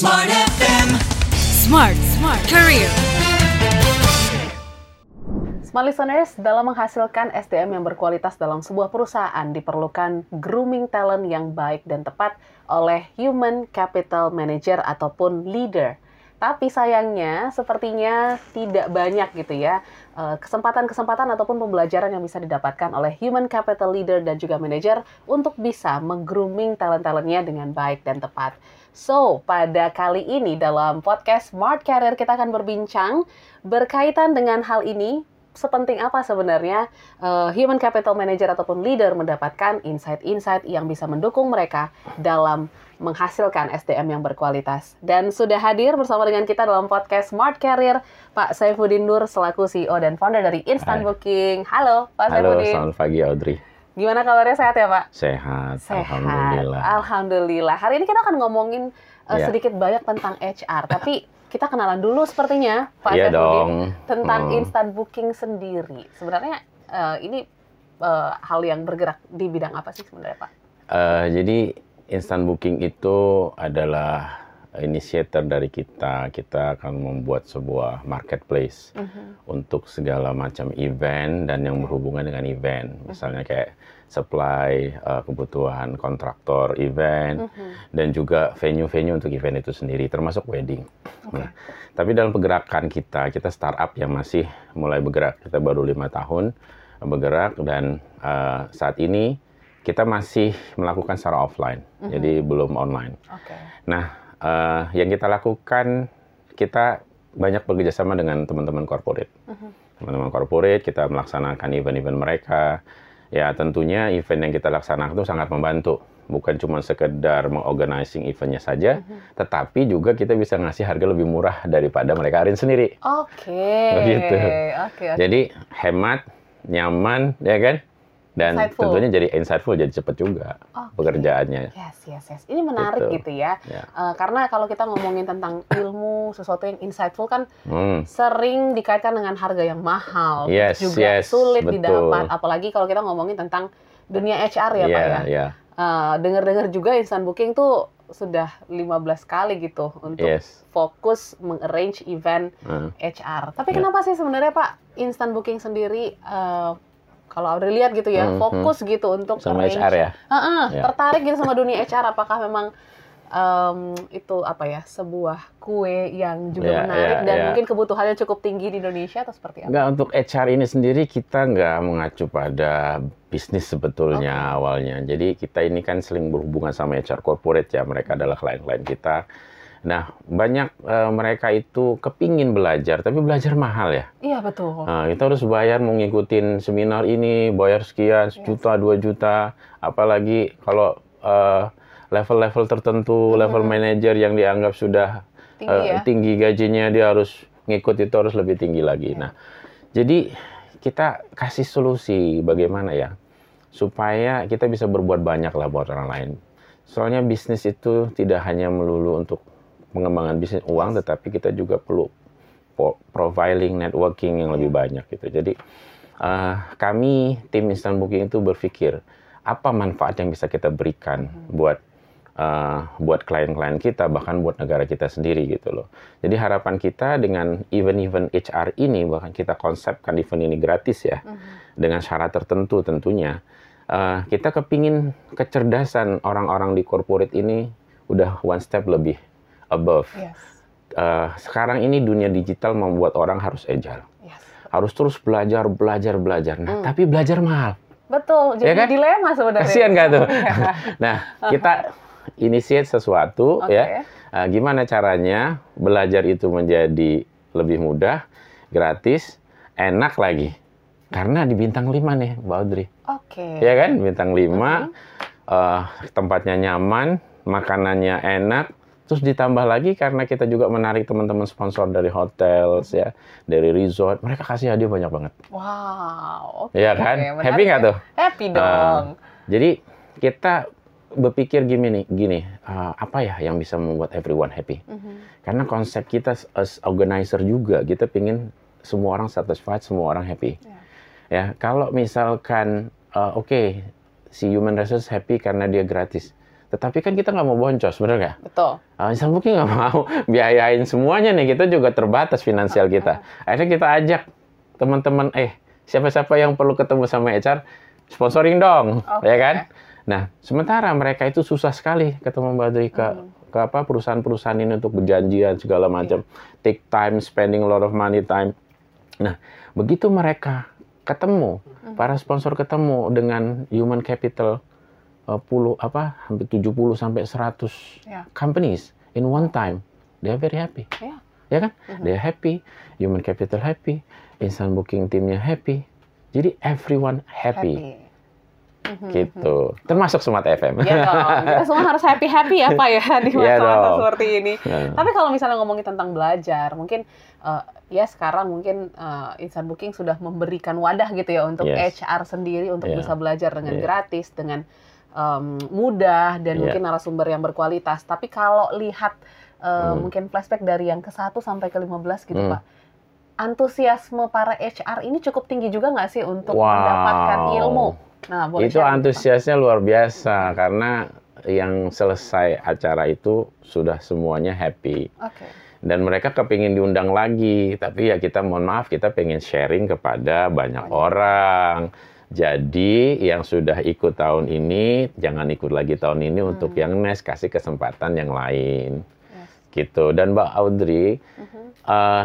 Smart FM. Smart, smart career. Smart listeners, dalam menghasilkan SDM yang berkualitas dalam sebuah perusahaan diperlukan grooming talent yang baik dan tepat oleh human capital manager ataupun leader. Tapi sayangnya sepertinya tidak banyak gitu ya eh, kesempatan-kesempatan ataupun pembelajaran yang bisa didapatkan oleh human capital leader dan juga manager untuk bisa menggrooming talent-talentnya dengan baik dan tepat. So, pada kali ini dalam podcast Smart Career kita akan berbincang berkaitan dengan hal ini sepenting apa sebenarnya uh, human capital manager ataupun leader mendapatkan insight-insight yang bisa mendukung mereka dalam menghasilkan SDM yang berkualitas. Dan sudah hadir bersama dengan kita dalam podcast Smart Career, Pak Saifuddin Nur selaku CEO dan founder dari Instant Hai. Booking. Halo, Pak Halo, Saifuddin. selamat pagi Audrey. Gimana kabarnya sehat ya, Pak? Sehat, Sehat. alhamdulillah. Alhamdulillah. Hari ini kita akan ngomongin uh, Iya. sedikit banyak tentang HR, tapi kita kenalan dulu sepertinya, Pak Saifuddin, dong. tentang Hmm. instant booking sendiri. Sebenarnya uh, ini uh, hal yang bergerak di bidang apa sih sebenarnya, Pak? Eh, jadi instant booking itu adalah inisiator dari kita. Kita akan membuat sebuah marketplace untuk segala macam event dan yang berhubungan dengan event. Misalnya kayak supply eh, kebutuhan kontraktor event dan juga venue-venue untuk event itu sendiri termasuk wedding. Nah, tapi dalam pergerakan kita, kita startup yang masih mulai bergerak. Kita baru lima tahun bergerak dan eh, saat ini kita masih melakukan secara offline, jadi belum online. Oke. Nah, eh, yang kita lakukan, kita banyak bekerjasama dengan teman-teman corporate. Teman-teman corporate, kita melaksanakan event-event mereka. Ya, tentunya event yang kita laksanakan itu sangat membantu. Bukan cuma sekedar mengorganizing eventnya saja, tetapi juga kita bisa ngasih harga lebih murah daripada mereka arin sendiri. Oke. Begitu. Oke. oke. Jadi hemat, nyaman, ya kan? Dan Insightful. tentunya jadi insightful, jadi cepat juga Oke. pekerjaannya. Yes, yes, yes. Ini menarik gitu, Gitu. ya. Ya. Eh, karena kalau kita ngomongin tentang ilmu, sesuatu yang insightful kan Hmm. sering dikaitkan dengan harga yang mahal, Yes, juga yes, sulit betul. didapat. Apalagi kalau kita ngomongin tentang dunia HR ya, Pak Iya, ya. iya. Eh, dengar-dengar juga instant booking tuh sudah 15 kali gitu untuk Yes. fokus mengarrange event Hmm. HR. Tapi Ya. kenapa sih sebenarnya Pak instant booking sendiri eh, kalau Audrey lihat gitu ya, Hmm, fokus gitu untuk Sama arrange- HR ya? Heeh, Ya. tertarik gitu sama dunia HR apakah memang em, itu apa ya sebuah kue yang juga Ya, menarik ya, dan ya. mungkin kebutuhannya cukup tinggi di Indonesia atau seperti apa? Enggak, untuk HR ini sendiri kita nggak mengacu pada bisnis sebetulnya awalnya. Jadi kita ini kan sering berhubungan sama HR corporate ya, mereka adalah klien-klien kita. Nah, banyak eh, mereka itu kepingin belajar, tapi belajar mahal ya. Iya betul. Nah, kita harus bayar mau ngikutin seminar ini, bayar sekian, sejuta, dua juta. Apalagi kalau eh, level-level tertentu, level manager yang dianggap sudah Tinggi eh, ya. tinggi gajinya, dia harus ngikut itu harus lebih tinggi lagi. Nah, jadi kita kasih solusi bagaimana ya, supaya kita bisa berbuat banyak lah buat orang lain. Soalnya bisnis itu tidak hanya melulu untuk pengembangan bisnis uang, tetapi kita juga perlu profiling, networking yang lebih banyak gitu. Jadi eh, kami tim instant booking itu berpikir apa manfaat yang bisa kita berikan buat eh, buat klien-klien kita bahkan buat negara kita sendiri gitu loh. Jadi harapan kita dengan event-event HR ini bahkan kita konsepkan event ini gratis ya dengan syarat tertentu tentunya. Eh, kita kepingin kecerdasan orang-orang di corporate ini udah one step lebih above. Yes. Eh, sekarang ini dunia digital membuat orang harus agile, Yes. harus terus belajar, belajar, belajar. Nah, tapi belajar mahal. Betul. Jadi Ya kan? dilema sebenarnya. Kasihan nggak tuh? Nah, kita initiate sesuatu Oke. ya. Eh, gimana caranya belajar itu menjadi lebih mudah, gratis, enak lagi. Karena di bintang 5 nih, Mbak Audrey. Oke. Ya kan? Bintang 5, eh, tempatnya nyaman, makanannya enak, terus ditambah lagi karena kita juga menarik teman-teman sponsor dari hotel, ya, dari resort, mereka kasih hadiah banyak banget. Wow. Oke. Iya kan? menarik Happy nggak ya. tuh? Happy Ah, dong. jadi kita berpikir gini nih, gini, eh, apa ya yang bisa membuat everyone happy? Mhm. Karena konsep kita as organizer juga, kita pingin semua orang satisfied, semua orang happy. Ya. Ya, kalau misalkan, eh, oke, si human resource happy karena dia gratis, Tetapi kan kita nggak mau boncos, bener nggak? Betul. Uh, insan booking nggak mau biayain semuanya nih, kita juga terbatas finansial kita. Akhirnya kita ajak teman-teman, eh siapa-siapa yang perlu ketemu sama HR, sponsoring dong, Oke. ya kan? Nah, sementara mereka itu susah sekali ketemu Mbak Dri ke, ke apa perusahaan-perusahaan ini untuk berjanjian segala macam, take time, spending a lot of money time. Nah, begitu mereka ketemu, para sponsor ketemu dengan human capital puluh apa hampir 70 sampai 100 Ya. companies in one time, they are very happy. Ya. Ya kan? They are happy, human capital happy, instant booking timnya happy. Jadi everyone happy, Happy. gitu. Termasuk Smart FM. Ya dong, kita semua harus happy-happy ya Pak ya di Iya masa-masa dong. seperti ini. Ya. Tapi kalau misalnya ngomongin tentang belajar, mungkin eh, ya sekarang mungkin eh, Instant Booking sudah memberikan wadah gitu ya untuk Yes. HR sendiri untuk Iya. bisa belajar dengan Iya. gratis, dengan em, mudah dan Iya. mungkin narasumber yang berkualitas. Tapi kalau lihat eh, Hmm. mungkin flashback dari yang ke 1 sampai ke 15 gitu Hmm. Pak. Antusiasme para HR ini cukup tinggi juga nggak sih untuk Wow. mendapatkan ilmu? Nah, boleh itu share, antusiasnya luar biasa karena yang selesai acara itu sudah semuanya happy Oke. dan mereka kepingin diundang lagi tapi ya kita mohon maaf kita pengen sharing kepada banyak orang jadi yang sudah ikut tahun ini jangan ikut lagi tahun ini untuk yang next kasih kesempatan yang lain Yes. gitu dan Mbak Audrey Mhm. eh,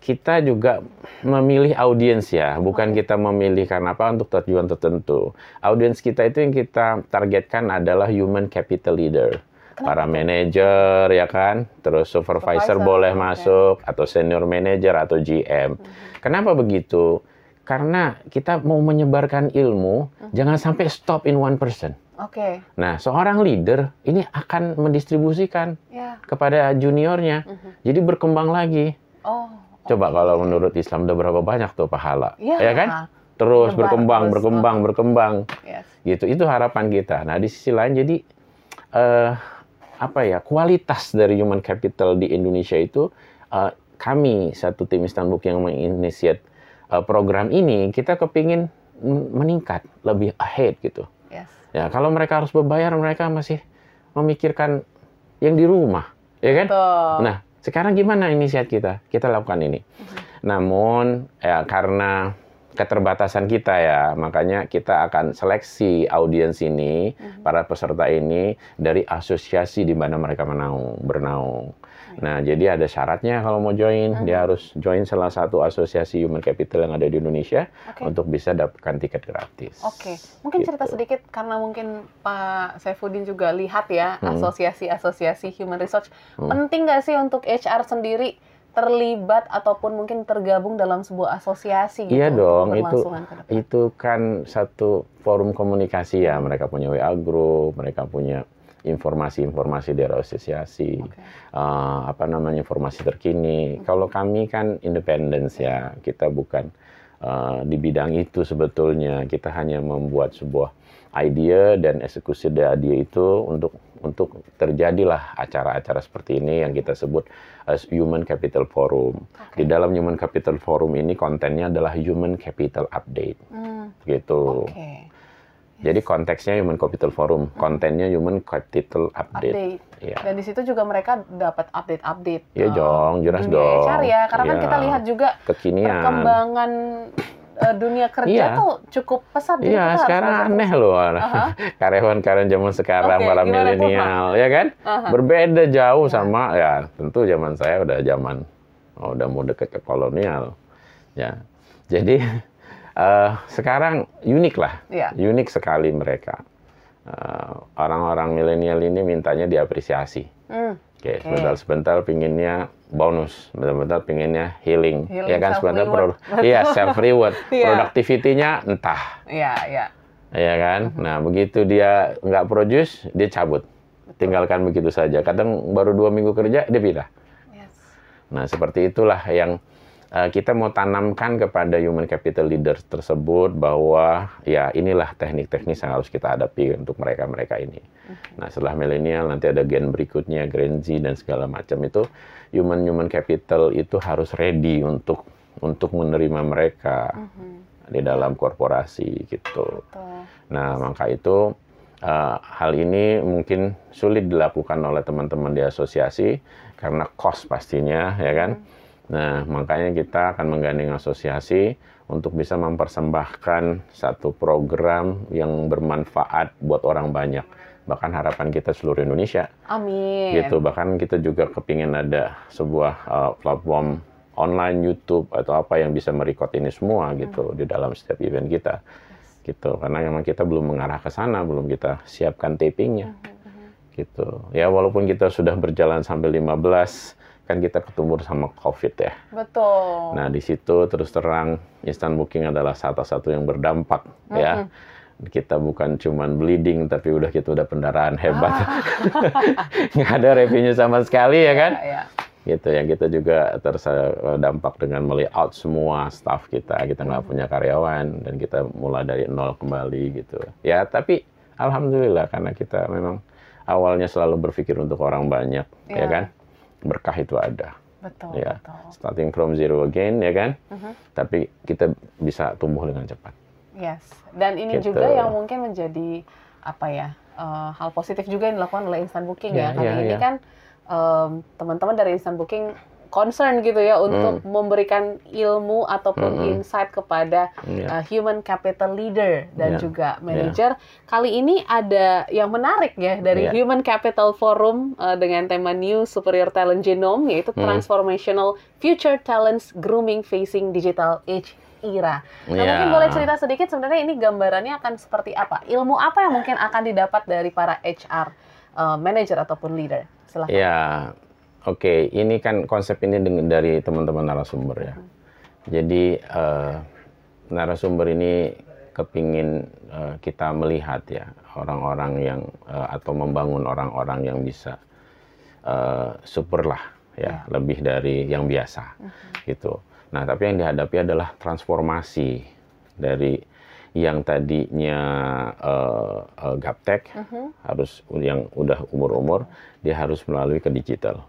kita juga memilih audiens ya, bukan kita memilih karena apa untuk tujuan tertentu. Audiens kita itu yang kita targetkan adalah human capital leader. Para manajer ya kan, terus supervisor, Supervisor, boleh oke. masuk atau senior manager atau GM. Kenapa begitu? Karena kita mau menyebarkan ilmu, jangan sampai stop in one person. Oke. Nah, seorang leader ini akan mendistribusikan Ya. kepada juniornya, Mhm. jadi berkembang lagi. Oh. Coba kalau menurut Islam udah berapa banyak tuh pahala, Iya. ya kan? Terus Lebar berkembang, terus. berkembang, berkembang, Yes. gitu. Itu harapan kita. Nah di sisi lain jadi eh, apa ya kualitas dari human capital di Indonesia itu eh, kami satu tim Istanbul yang menginisiat program ini kita kepingin mm, meningkat lebih ahead gitu. Yes. Ya kalau mereka harus berbayar mereka masih memikirkan yang di rumah, ya kan? Betul. Nah, sekarang gimana inisiat kita? Kita lakukan ini. Namun ya karena keterbatasan kita ya, makanya kita akan seleksi audiens ini, para peserta ini dari asosiasi di mana mereka menaung, bernaung. Nah, jadi ada syaratnya kalau mau join, dia harus join salah satu asosiasi human capital yang ada di Indonesia Oke. untuk bisa dapatkan tiket gratis. Oke, mungkin cerita Gitu. sedikit karena mungkin Pak Saifuddin juga lihat ya Hmm. asosiasi-asosiasi human research penting nggak sih untuk HR sendiri terlibat ataupun mungkin tergabung dalam sebuah asosiasi gitu Iya dong, itu itu kan satu forum komunikasi ya. Mereka punya WA group, mereka punya informasi-informasi dari asosiasi, Oke. eh, apa namanya informasi terkini. Kalau kami kan independence ya, kita bukan eh, di bidang itu sebetulnya. Kita hanya membuat sebuah idea dan eksekusi dari idea itu untuk untuk terjadilah acara-acara seperti ini yang kita sebut as Human Capital Forum. Di dalam Human Capital Forum ini kontennya adalah Human Capital Update, Hmm, gitu. Oke. Jadi konteksnya Human Capital Forum, kontennya Human Capital Update. Update. Iya. Dan di situ juga mereka dapat update-update. Iya eh, dong, jelas dunia dong. HR ya, karena kan Iya. kita lihat juga Kekinian. perkembangan eh, dunia kerja Iya. tuh cukup pesat. Iya, sekarang aneh loh Aha. karyawan-karyawan zaman sekarang Oke, para milenial, ya kan? Aha. Berbeda jauh Ya. sama ya tentu zaman saya udah zaman oh, udah mau deket ke kolonial, ya. Jadi eh, sekarang unik lah, Iya. unik sekali mereka. Eh, orang-orang milenial ini mintanya diapresiasi. Hmm, Oke, Oke. sebentar-sebentar pinginnya bonus, sebentar-sebentar pinginnya healing, Healing, ya kan sebentar self-reward. pro- iya self reward, Iya. produktivitinya entah, Iya, iya. ya kan. Mhm. Nah begitu dia nggak produce, dia cabut, tinggalkan begitu saja. Kadang baru dua minggu kerja dia pindah. Yes. Nah seperti itulah yang kita mau tanamkan kepada human capital leaders tersebut bahwa ya inilah teknik-teknis yang harus kita hadapi untuk mereka-mereka ini. Nah setelah milenial nanti ada gen berikutnya, Gen Z dan segala macam itu human human capital itu harus ready untuk untuk menerima mereka Mhm, di dalam korporasi gitu. betul. Nah maka itu uh, hal ini mungkin sulit dilakukan oleh teman-teman di asosiasi karena cost pastinya ya kan. Nah, makanya kita akan menggandeng asosiasi untuk bisa mempersembahkan satu program yang bermanfaat buat orang banyak. Bahkan harapan kita seluruh Indonesia. Amin. Gitu. Bahkan kita juga kepingin ada sebuah uh, platform online YouTube atau apa yang bisa merekod ini semua gitu di dalam setiap event kita. Gitu. Karena memang kita belum mengarah ke sana, belum kita siapkan tapingnya. Gitu. Ya walaupun kita sudah berjalan sampai 15 kan kita ketemu sama COVID ya. Betul. Nah di situ terus terang instant booking adalah salah satu yang berdampak mm -hmm. ya. Kita bukan cuman bleeding tapi udah kita udah pendarahan hebat. Ah. Nggak ada revenue sama sekali ya kan. Ya, ya. Gitu yang kita juga terdampak dengan melayout semua staff kita. Kita nggak mm -hmm. punya karyawan dan kita mulai dari nol kembali gitu. Ya tapi alhamdulillah karena kita memang awalnya selalu berpikir untuk orang banyak ya, ya kan berkah itu ada. Betul, ya. betul. Starting from zero again, ya kan? Uh-huh. Tapi kita bisa tumbuh dengan cepat. Yes. Dan ini gitu. juga yang mungkin menjadi apa ya uh, hal positif juga yang dilakukan oleh instant booking yeah, ya. Kali yeah, ini yeah. kan um, teman-teman dari instant booking concern gitu ya untuk mm. memberikan ilmu ataupun mm -hmm. insight kepada yeah. uh, human capital leader dan yeah. juga manager. Yeah. Kali ini ada yang menarik ya dari yeah. Human Capital Forum uh, dengan tema New Superior Talent Genome yaitu mm. Transformational Future Talents Grooming Facing Digital Age era. Nah, yeah. mungkin boleh cerita sedikit sebenarnya ini gambarannya akan seperti apa? Ilmu apa yang mungkin akan didapat dari para HR uh, manager ataupun leader? Silahkan. Ya, yeah Oke, ini kan konsep ini dari teman-teman narasumber ya. Jadi uh, narasumber ini kepingin uh, kita melihat ya orang-orang yang uh, atau membangun orang-orang yang bisa uh, super lah ya, ya, lebih dari yang biasa uh -huh. gitu. Nah, tapi yang dihadapi adalah transformasi dari yang tadinya uh, uh, gaptek uh -huh. harus yang udah umur-umur dia harus melalui ke digital.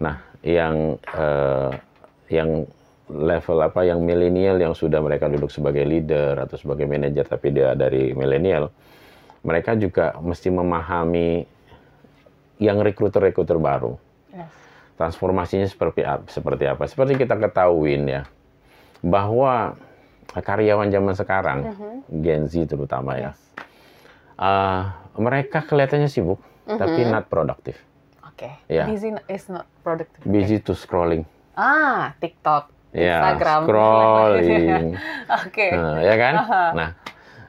Nah, yang uh, yang level apa yang milenial yang sudah mereka duduk sebagai leader atau sebagai manajer tapi dia dari milenial, mereka juga mesti memahami yang rekruter-rekruter baru. Transformasinya seperti apa? Seperti apa? Seperti kita ketahuin ya, bahwa karyawan zaman sekarang, uh -huh. Gen Z terutama ya, uh, mereka kelihatannya sibuk, uh -huh. tapi mm-hmm. not produktif. Oke. Okay. Ya. Yeah. Busy is not productive. Busy to scrolling. Ah, TikTok, ya, Instagram. Scrolling. Oke. okay. Nah, ya kan? Aha. Nah,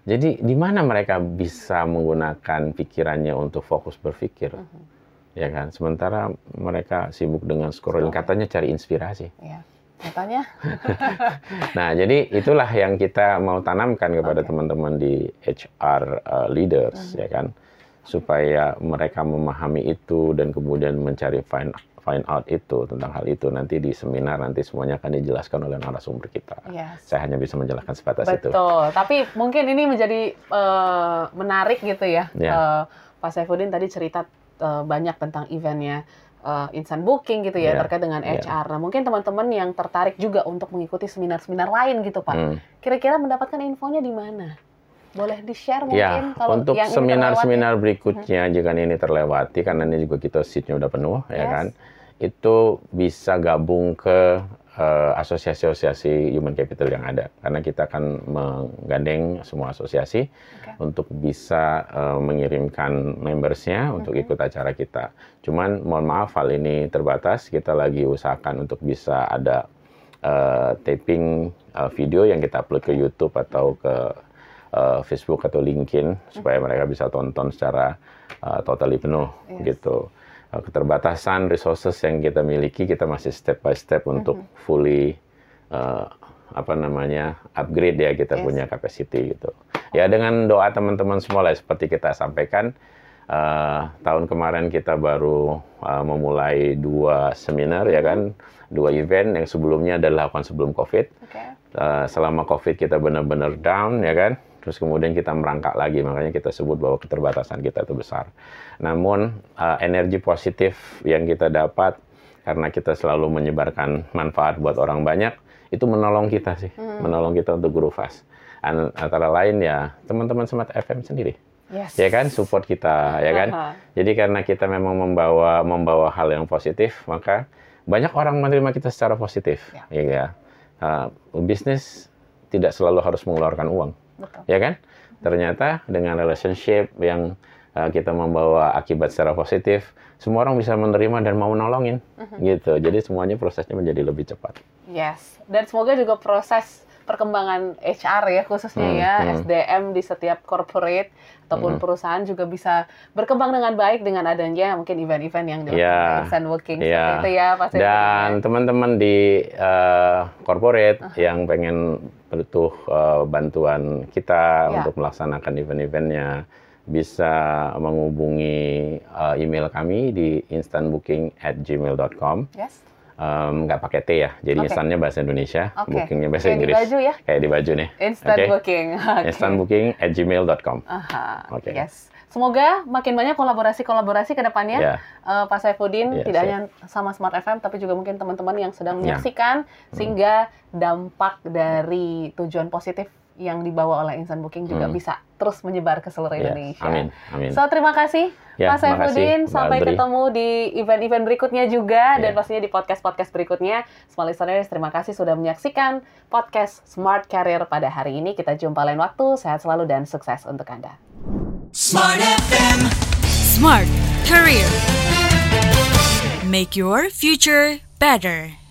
jadi di mana mereka bisa menggunakan pikirannya untuk fokus berpikir? Uh -huh. Ya kan? Sementara mereka sibuk dengan scrolling, katanya cari inspirasi. Ya. Katanya. nah, jadi itulah yang kita mau tanamkan kepada teman-teman okay. di HR uh, leaders, uh -huh. ya kan? Supaya mereka memahami itu dan kemudian mencari find find out itu tentang hal itu nanti di seminar nanti semuanya akan dijelaskan oleh narasumber kita. Yes. Saya hanya bisa menjelaskan sebatas Betul. itu. Betul. Tapi mungkin ini menjadi uh, menarik gitu ya. Yeah. Ya. Uh, Pak Saifuddin tadi cerita uh, banyak tentang eventnya uh, instant booking gitu ya yeah. terkait dengan HR. Yeah. Nah mungkin teman-teman yang tertarik juga untuk mengikuti seminar-seminar lain gitu Pak. Hmm. Kira-kira mendapatkan infonya di mana? Boleh di-share mungkin ya, kalau untuk seminar-seminar berikutnya hmm. jika ini terlewati karena ini juga kita seatnya udah penuh ya yes. ya kan. Itu bisa gabung ke uh, asosiasi-asosiasi human capital yang ada karena kita akan menggandeng semua asosiasi okay. untuk bisa uh, mengirimkan membersnya -hmm. untuk ikut acara kita. Cuman mohon maaf hal ini terbatas. Kita lagi usahakan untuk bisa ada uh, taping uh, video yang kita upload ke YouTube atau ke uh, Facebook atau LinkedIn supaya mereka bisa tonton secara uh, totally penuh yes. gitu. Uh, keterbatasan resources yang kita miliki kita masih step by step mm -hmm. untuk fully uh, apa namanya upgrade ya kita yes. punya capacity gitu. Ya dengan doa teman-teman semua lah seperti kita sampaikan uh, tahun kemarin kita baru uh, memulai dua seminar ya kan, dua event yang sebelumnya adalah lakukan sebelum COVID. Okay. Uh, selama COVID kita benar-benar down ya kan, terus kemudian kita merangkak lagi makanya kita sebut bahwa keterbatasan kita itu besar. Namun uh, energi positif yang kita dapat karena kita selalu menyebarkan manfaat buat orang banyak itu menolong kita sih. Hmm. menolong kita untuk grow fast. Antara lain ya teman-teman Smart FM sendiri. Yes. ya kan? Support kita ya kan? Aha. jadi karena kita memang membawa membawa hal yang positif maka banyak orang menerima kita secara positif. Ya, ya. Uh, bisnis tidak selalu harus mengeluarkan uang Betul. ya kan ternyata dengan relationship yang uh, kita membawa akibat secara positif semua orang bisa menerima dan mau nolongin Mhm. gitu jadi semuanya prosesnya menjadi lebih cepat Yes. Dan semoga juga proses perkembangan HR ya khususnya Hmm, ya hmm. SDM di setiap corporate ataupun Hmm. perusahaan juga bisa berkembang dengan baik dengan adanya mungkin event-event yang dilakukan Ya. instant working Ya. seperti itu ya Pak. Dan teman-teman di uh, corporate yang pengen butuh uh, bantuan kita Ya. untuk melaksanakan event-eventnya bisa menghubungi uh, email kami di instantbooking@gmail.com. Yes. Um, nggak pakai T ya, jadi Oke. instannya bahasa Indonesia, Oke. bookingnya bahasa Kayak di Inggris. baju ya? Kayak di baju nih. Instant Oke. booking. Oke. Instantbooking@gmail.com. Aha. Oke. Yes. Semoga makin banyak kolaborasi-kolaborasi ke depannya. Ya. Eh, Pak Saifuddin Ya, tidak siap. hanya sama Smart FM tapi juga mungkin teman-teman yang sedang Ya. menyaksikan sehingga dampak dari tujuan positif yang dibawa oleh Instant Booking juga Hmm. bisa terus menyebar ke seluruh Ya, Indonesia. Amin, amin. So terima kasih Ya, kasih, Saifuddin. Sampai Adri. ketemu di event-event berikutnya juga dan Ya. pastinya di podcast-podcast berikutnya. Smart listeners, terima kasih sudah menyaksikan podcast Smart Career pada hari ini. Kita jumpa lain waktu. Sehat selalu dan sukses untuk Anda. Smart FM. Smart Career. Make your future better.